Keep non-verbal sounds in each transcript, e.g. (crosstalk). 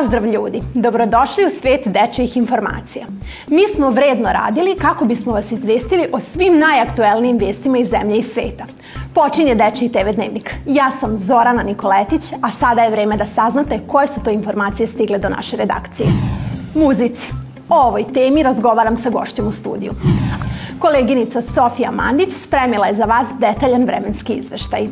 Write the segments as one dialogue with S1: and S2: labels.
S1: Pozdrav ljudi, dobrodošli u svet dečijih informacija. Mi smo vredno radili kako bismo vas izvestili o svim najaktuelnijim vestima iz zemlje i sveta. Počinje Dečiji TV dnevnik. Ja sam Zorana Nikoletić, a sada je vreme da saznate koje su to informacije stigle do naše redakcije. Muzici. O ovoj temi razgovaram sa gošćem u studiju. Koleginica Sofija Mandić spremila je za vas detaljan vremenski izveštaj.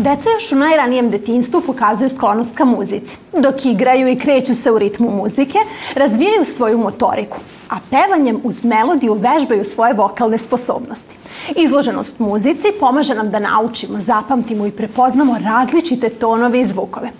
S1: Deca još u najranijem detinstvu pokazuju sklonost ka muzici. Dok igraju i kreću se u ritmu muzike, razvijaju svoju motoriku, a pevanjem uz melodiju vežbaju svoje vokalne sposobnosti. Izloženost muzici pomaže nam da naučimo, zapamtimo i prepoznamo različite tonove i zvukove.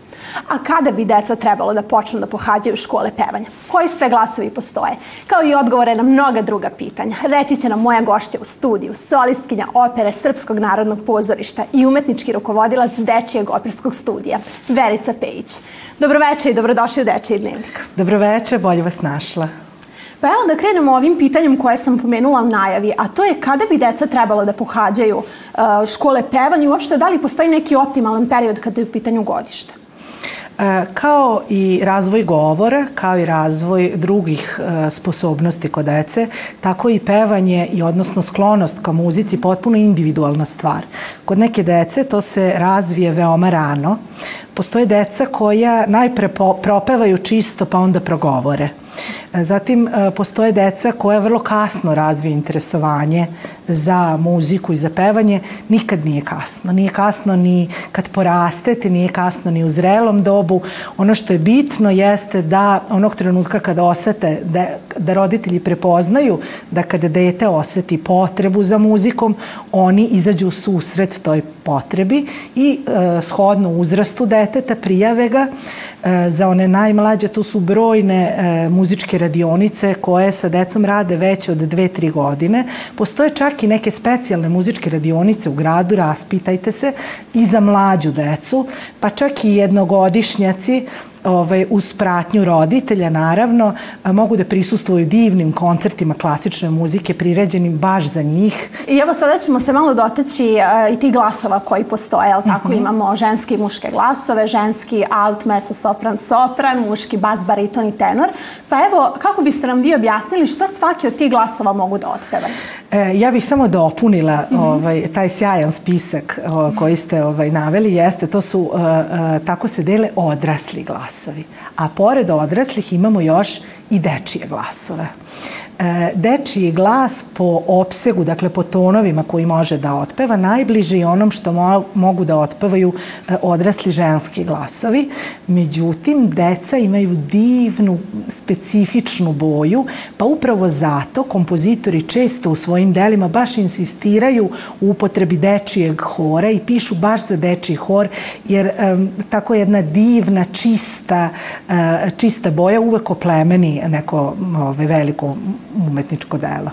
S1: A kada bi deca trebalo da počnu da pohađaju škole pevanja? Koji sve glasovi postoje? Kao i odgovore na mnoga druga pitanja. Reći će nam moja gošća u studiju, solistkinja opere Srpskog narodnog pozorišta i umetnički rukovodilac Dečijeg operskog studija, Verica Pejić. Dobroveče i dobrodošli u Dečiji dnevnik.
S2: Dobroveče, bolje vas našla.
S1: Pa evo da krenemo ovim pitanjem koje sam pomenula u najavi, a to je kada bi deca trebalo da pohađaju uh, škole pevanja i uopšte da li postoji neki optimalan period kada je u pitanju godište?
S2: E, kao i razvoj govora, kao i razvoj drugih e, sposobnosti kod dece, tako i pevanje i odnosno sklonost ka muzici potpuno individualna stvar. Kod neke dece to se razvije veoma rano. Postoje deca koja najpre propevaju čisto pa onda progovore. Zatim e, postoje deca koja vrlo kasno razvije interesovanje za muziku i za pevanje. Nikad nije kasno. Nije kasno ni kad porastete, nije kasno ni u zrelom dobu. Ono što je bitno jeste da onog trenutka kada osete, da, da roditelji prepoznaju da kada dete oseti potrebu za muzikom, oni izađu u susret toj potrebi i e, shodno uzrastu deteta prijave ga. E, za one najmlađe tu su brojne e, muzičke radionice koje sa decom rade već od 2-3 godine. Postoje čak i neke specijalne muzičke radionice u gradu, raspitajte se, i za mlađu decu, pa čak i jednogodišnjaci ovaj, uz pratnju roditelja, naravno, mogu da prisustuju divnim koncertima klasične muzike priređenim baš za njih.
S1: I evo sada ćemo se malo dotaći uh, i ti glasova koji postoje, ali tako? Mhm. -huh. Imamo ženski i muške glasove, ženski alt, mezzo, sopran, sopran, muški bas, bariton i tenor. Pa evo, kako biste nam vi objasnili šta svaki od tih glasova mogu da otpevaju?
S2: E, ja bih samo dopunila mm -hmm. ovaj, taj sjajan spisak o, koji ste ovaj, naveli, jeste, to su, uh, uh, tako se dele odrasli glasovi. A pored odraslih imamo još i dečije glasove. E, dečiji glas po opsegu, dakle po tonovima koji može da otpeva, najbliži onom što mo mogu da otpevaju e, odrasli ženski glasovi. Međutim, deca imaju divnu, specifičnu boju, pa upravo zato kompozitori često u svojim delima baš insistiraju u upotrebi dečijeg hora i pišu baš za dečiji hor, jer um, tako jedna divna, čista, uh, čista boja uvek oplemeni neko ove, veliko umetničko delo.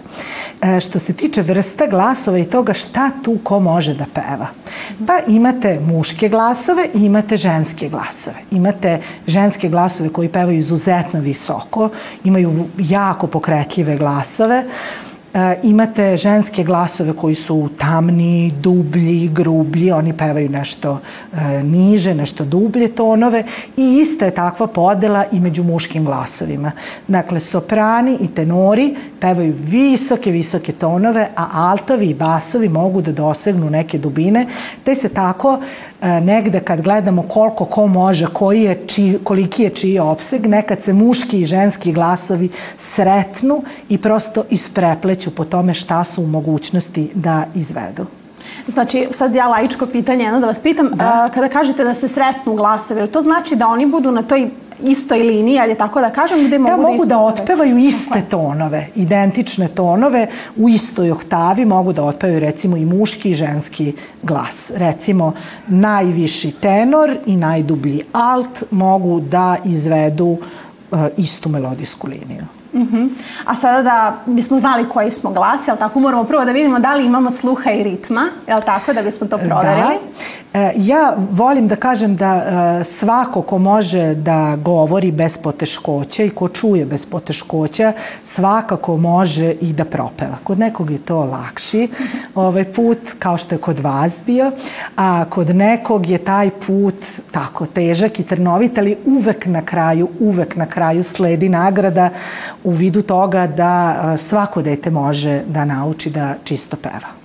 S2: E, što se tiče vrsta glasova i toga šta tu ko može da peva. Pa imate muške glasove i imate ženske glasove. Imate ženske glasove koji pevaju izuzetno visoko, imaju jako pokretljive glasove. E, imate ženske glasove koji su tamni, dublji, grublji, oni pevaju nešto e, niže, nešto dublje tonove i ista je takva podela i među muškim glasovima. Dakle, soprani i tenori pevaju visoke, visoke tonove, a altovi i basovi mogu da dosegnu neke dubine, te se tako E, negde kad gledamo koliko ko može, koji je či, koliki je čiji opseg, nekad se muški i ženski glasovi sretnu i prosto isprepleću po tome šta su u mogućnosti da izvedu.
S1: Znači, sad ja laičko pitanje, jedno da vas pitam, da. A, kada kažete da se sretnu glasovi, to znači da oni budu na toj istoj liniji, ali tako da kažem, gde mogu
S2: da,
S1: da
S2: mogu da, da otpevaju iste tonove, identične tonove u istoj oktavi, mogu da otpevaju recimo i muški i ženski glas. Recimo, najviši tenor i najdublji alt mogu da izvedu uh, istu melodijsku liniju.
S1: Uh mhm. -huh. A sada da bismo znali koji smo glas, jel tako, moramo prvo da vidimo da li imamo sluha i ritma, jel tako, da bismo to proverili?
S2: Da. E, ja volim da kažem da e, svako ko može da govori bez poteškoća i ko čuje bez poteškoća, svakako može i da propeva. Kod nekog je to lakši (laughs) ovaj put, kao što je kod vas bio, a kod nekog je taj put tako težak i trnovit, ali uvek na kraju, uvek na kraju sledi nagrada u vidu toga da e, svako dete može da nauči da čisto peva.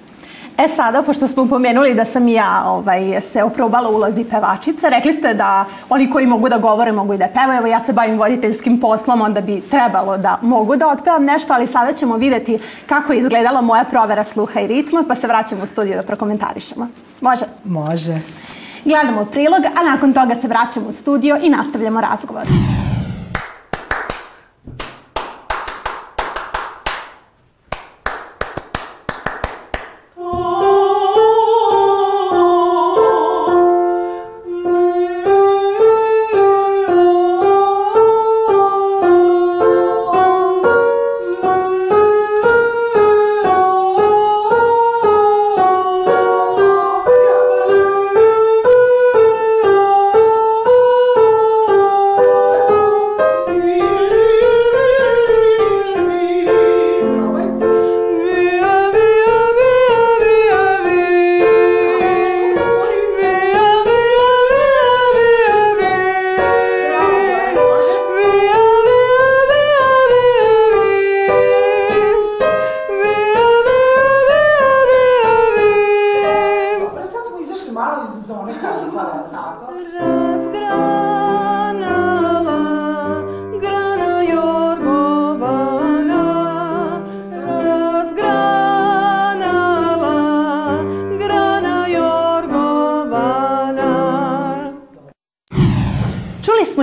S1: E sada, pošto smo pomenuli da sam ja ovaj, se oprobala ulozi pevačice, rekli ste da oni koji mogu da govore mogu i da pevaju. Evo ja se bavim voditeljskim poslom, onda bi trebalo da mogu da otpevam nešto, ali sada ćemo videti kako je izgledala moja provera sluha i ritma, pa se vraćamo u studiju da prokomentarišemo. Može?
S2: Može.
S1: Gledamo prilog, a nakon toga se vraćamo u studio i nastavljamo razgovor.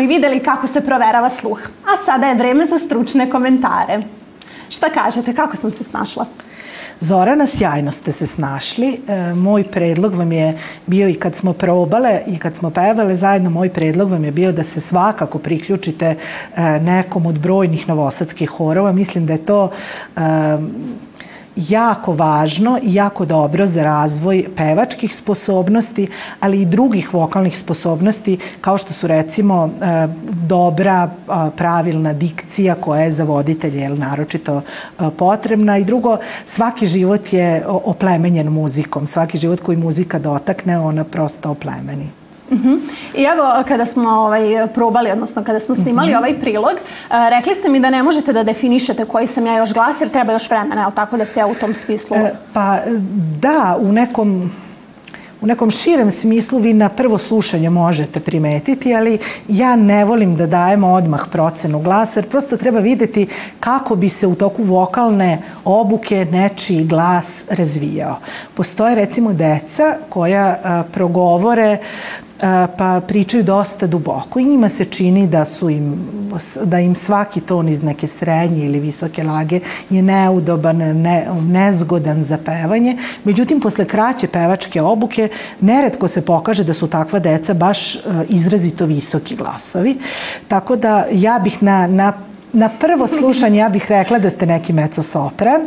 S1: Videli kako se proverava sluh. A sada je vreme za stručne komentare. Šta kažete, kako sam se snašla?
S2: Zorana, sjajno ste se snašli. E, moj predlog vam je bio i kad smo probale i kad smo pevale zajedno, moj predlog vam je bio da se svakako priključite e, nekom od brojnih novosadskih horova. Mislim da je to e, jako važno i jako dobro za razvoj pevačkih sposobnosti, ali i drugih vokalnih sposobnosti, kao što su recimo e, dobra, pravilna dikcija koja je za voditelje naročito e, potrebna i drugo, svaki život je oplemenjen muzikom, svaki život koji muzika dotakne, ona prosto oplemeni.
S1: Uh mhm. -huh. I evo, kada smo ovaj, probali, odnosno kada smo snimali uh mhm. -huh. ovaj prilog, uh, rekli ste mi da ne možete da definišete koji sam ja još glas, jer treba još vremena, ali tako da se ja u tom smislu... E,
S2: pa da, u nekom u nekom širem smislu vi na prvo slušanje možete primetiti, ali ja ne volim da dajemo odmah procenu glasa, jer prosto treba videti kako bi se u toku vokalne obuke nečiji glas razvijao. Postoje recimo deca koja a, progovore pa pričaju dosta duboko i njima se čini da su im da im svaki ton iz neke srednje ili visoke lage je neudoban, ne, nezgodan za pevanje. Međutim, posle kraće pevačke obuke neretko se pokaže da su takva deca baš izrazito visoki glasovi. Tako da ja bih na, na na prvo slušanje ja bih rekla da ste neki meco sopran,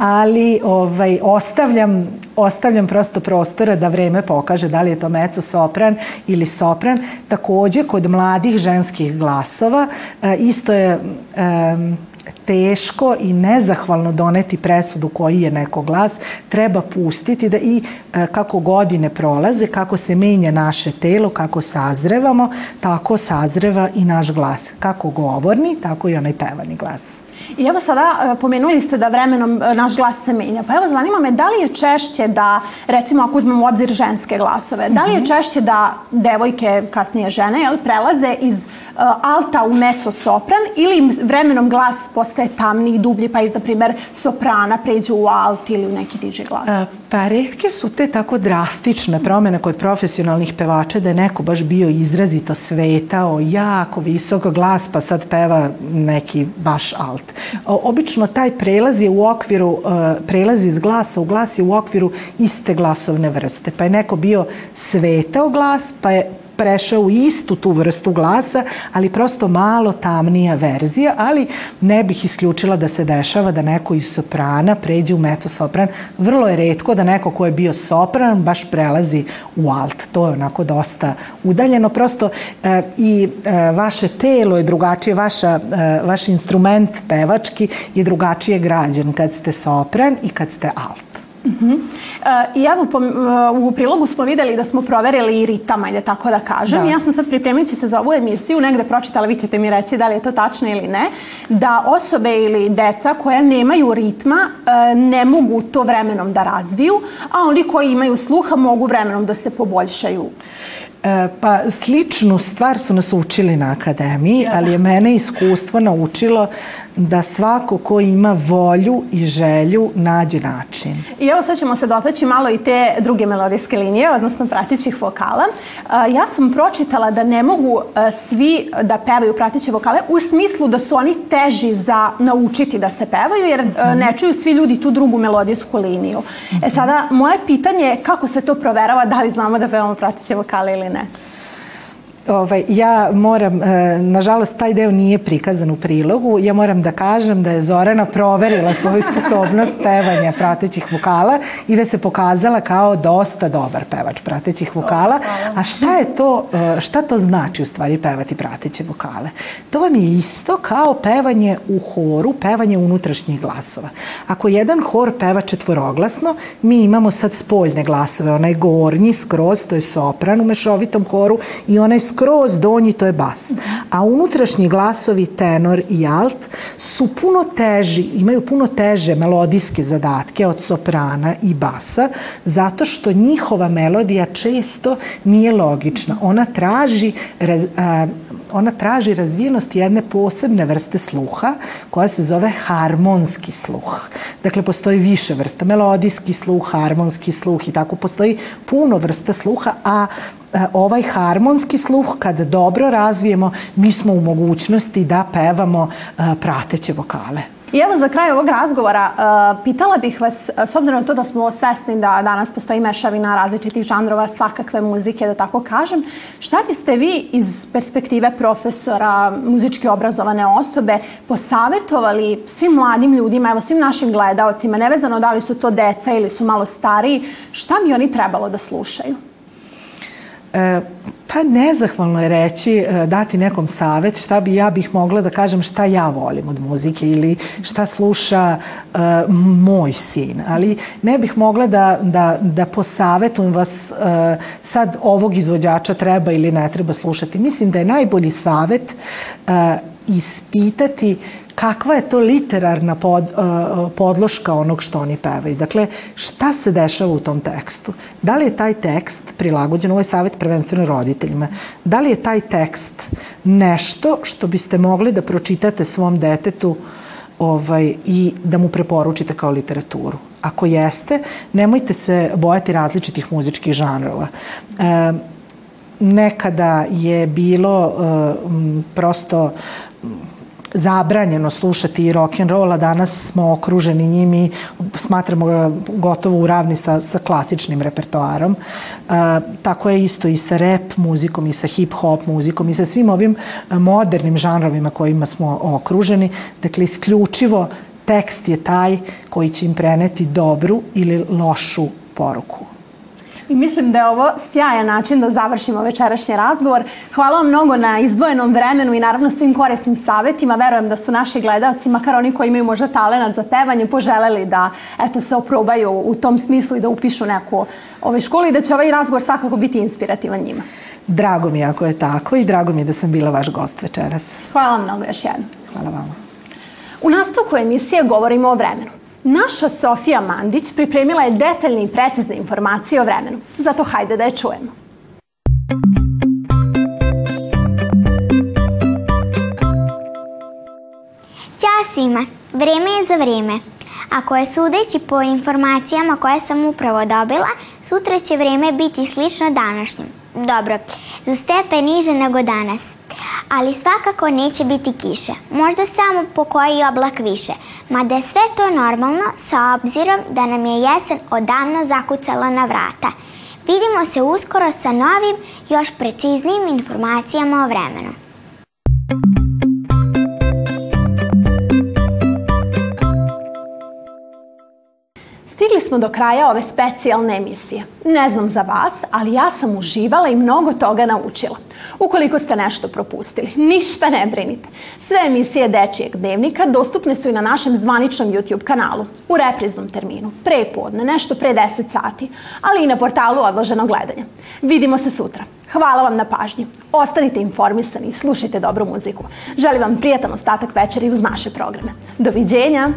S2: ali ovaj, ostavljam, ostavljam prosto prostora da vreme pokaže da li je to meco sopran ili sopran. Takođe, kod mladih ženskih glasova e, isto je... E, teško i nezahvalno doneti presudu koji je neko glas, treba pustiti da i e, kako godine prolaze, kako se menja naše telo, kako sazrevamo, tako sazreva i naš glas. Kako govorni, tako i onaj pevani glas.
S1: I evo sada e, pomenuli ste da vremenom e, naš glas se menja. Pa evo zanima me da li je češće da, recimo ako uzmemo u obzir ženske glasove, da li je mhm. češće da devojke, kasnije žene, jel, prelaze iz uh, alta u mezzo sopran ili im vremenom glas postaje tamniji i dublji pa iz, na primer, soprana pređu u alt ili u neki diži glas? Uh,
S2: pa redke su te tako drastične promene kod profesionalnih pevača da je neko baš bio izrazito svetao, jako visok glas pa sad peva neki baš alt. Obično taj prelaz je u okviru, e, prelaz iz glasa u glas je u okviru iste glasovne vrste. Pa je neko bio svetao glas, pa je prešao u istu tu vrstu glasa, ali prosto malo tamnija verzija, ali ne bih isključila da se dešava da neko iz soprana pređe u meco sopran. Vrlo je redko da neko ko je bio sopran baš prelazi u alt. To je onako dosta udaljeno. Prosto e, i e, vaše telo je drugačije, vaša, e, vaš instrument pevački je drugačije građen kad ste sopran i kad ste alt. Uh -huh.
S1: I evo, u prilogu smo videli da smo proverili i ritam, ajde tako da kažem. Da. Ja sam sad pripremajući se za ovu emisiju negde pročitala, vi ćete mi reći da li je to tačno ili ne, da osobe ili deca koja nemaju ritma e, ne mogu to vremenom da razviju, a oni koji imaju sluha mogu vremenom da se poboljšaju.
S2: E, pa sličnu stvar su nas učili na akademiji, da. ali je mene iskustvo naučilo da svako ko ima volju i želju nađe način.
S1: I evo sad ćemo se dotaći malo i te druge melodijske linije, odnosno pratićih vokala. Ja sam pročitala da ne mogu svi da pevaju pratiće vokale u smislu da su oni teži za naučiti da se pevaju, jer mhm. ne čuju svi ljudi tu drugu melodijsku liniju. E sada, moje pitanje je kako se to proverava, da li znamo da pevamo pratiće vokale ili ne? there.
S2: Ovaj, ja moram, e, nažalost, taj deo nije prikazan u prilogu. Ja moram da kažem da je Zorana proverila svoju sposobnost pevanja pratećih vokala i da se pokazala kao dosta dobar pevač pratećih vokala. A šta je to, e, šta to znači u stvari pevati prateće vokale? To vam je isto kao pevanje u horu, pevanje unutrašnjih glasova. Ako jedan hor peva četvoroglasno, mi imamo sad spoljne glasove, onaj gornji skroz, to je sopran u mešovitom horu i onaj skroz donji, to je bas. A unutrašnji glasovi, tenor i alt, su puno teži, imaju puno teže melodijske zadatke od soprana i basa, zato što njihova melodija često nije logična. Ona traži raz, a, ona traži razvijenost jedne posebne vrste sluha koja se zove harmonski sluh. Dakle, postoji više vrsta, melodijski sluh, harmonski sluh i tako postoji puno vrsta sluha, a E, ovaj harmonski sluh kad dobro razvijemo, mi smo u mogućnosti da pevamo e, prateće vokale.
S1: I evo za kraj ovog razgovora uh, pitala bih vas, s obzirom na to da smo svesni da danas postoji mešavina različitih žanrova, svakakve muzike, da tako kažem, šta biste vi iz perspektive profesora, muzički obrazovane osobe posavetovali svim mladim ljudima, evo svim našim gledaocima, nevezano da li su to deca ili su malo stariji, šta bi oni trebalo da slušaju?
S2: E, pa nezahvalno je reći, e, dati nekom savet šta bi ja bih mogla da kažem šta ja volim od muzike ili šta sluša uh, moj sin. Ali ne bih mogla da, da, da posavetujem vas uh, sad ovog izvođača treba ili ne treba slušati. Mislim da je najbolji savet uh, ispitati uh, kakva je to literarna pod, uh, podloška onog što oni pevaju. Dakle, šta se dešava u tom tekstu? Da li je taj tekst prilagođen, ovo je savjet prvenstveno roditeljima, da li je taj tekst nešto što biste mogli da pročitate svom detetu ovaj, i da mu preporučite kao literaturu? Ako jeste, nemojte se bojati različitih muzičkih žanrova. E, nekada je bilo e, prosto zabranjeno slušati i rock and roll, a danas smo okruženi njimi, smatramo ga gotovo u ravni sa, sa klasičnim repertoarom. E, tako je isto i sa rap muzikom, i sa hip-hop muzikom, i sa svim ovim modernim žanrovima kojima smo okruženi. Dakle, isključivo tekst je taj koji će im preneti dobru ili lošu poruku.
S1: I mislim da je ovo sjajan način da završimo večerašnji razgovor. Hvala vam mnogo na izdvojenom vremenu i naravno svim korisnim savetima. Verujem da su naši gledalci, makar oni koji imaju možda talenat za pevanje, poželeli da eto, se oprobaju u tom smislu i da upišu neku ovaj školu i da će ovaj razgovor svakako biti inspirativan njima.
S2: Drago mi je ako je tako i drago mi je da sam bila vaš gost večeras.
S1: Hvala mnogo još jednom.
S2: Hvala vama.
S1: U nastavku emisije govorimo o vremenu. Naša Sofija Mandić pripremila je detaljne i precizne informacije o vremenu. Zato hajde da je čujemo.
S3: Ćao svima, vreme je za vreme. Ako je sudeći po informacijama koje sam upravo dobila, sutra će vreme biti slično današnjem. Dobro, za stepe niže nego danas ali svakako neće biti kiše, možda samo po koji oblak više, mada je sve to normalno sa obzirom da nam je jesen odavno zakucala na vrata. Vidimo se uskoro sa novim, još preciznijim informacijama o vremenu.
S1: Smo do kraja ove specijalne emisije. Ne znam za vas, ali ja sam uživala i mnogo toga naučila. Ukoliko ste nešto propustili, ništa ne brinite. Sve emisije Dečijeg dnevnika dostupne su i na našem zvaničnom YouTube kanalu, u repriznom terminu, pre podne, nešto pre 10 sati, ali i na portalu odloženog gledanja. Vidimo se sutra. Hvala vam na pažnji. Ostanite informisani i slušajte dobru muziku. Želim vam prijatan ostatak večeri uz naše programe. Doviđenja!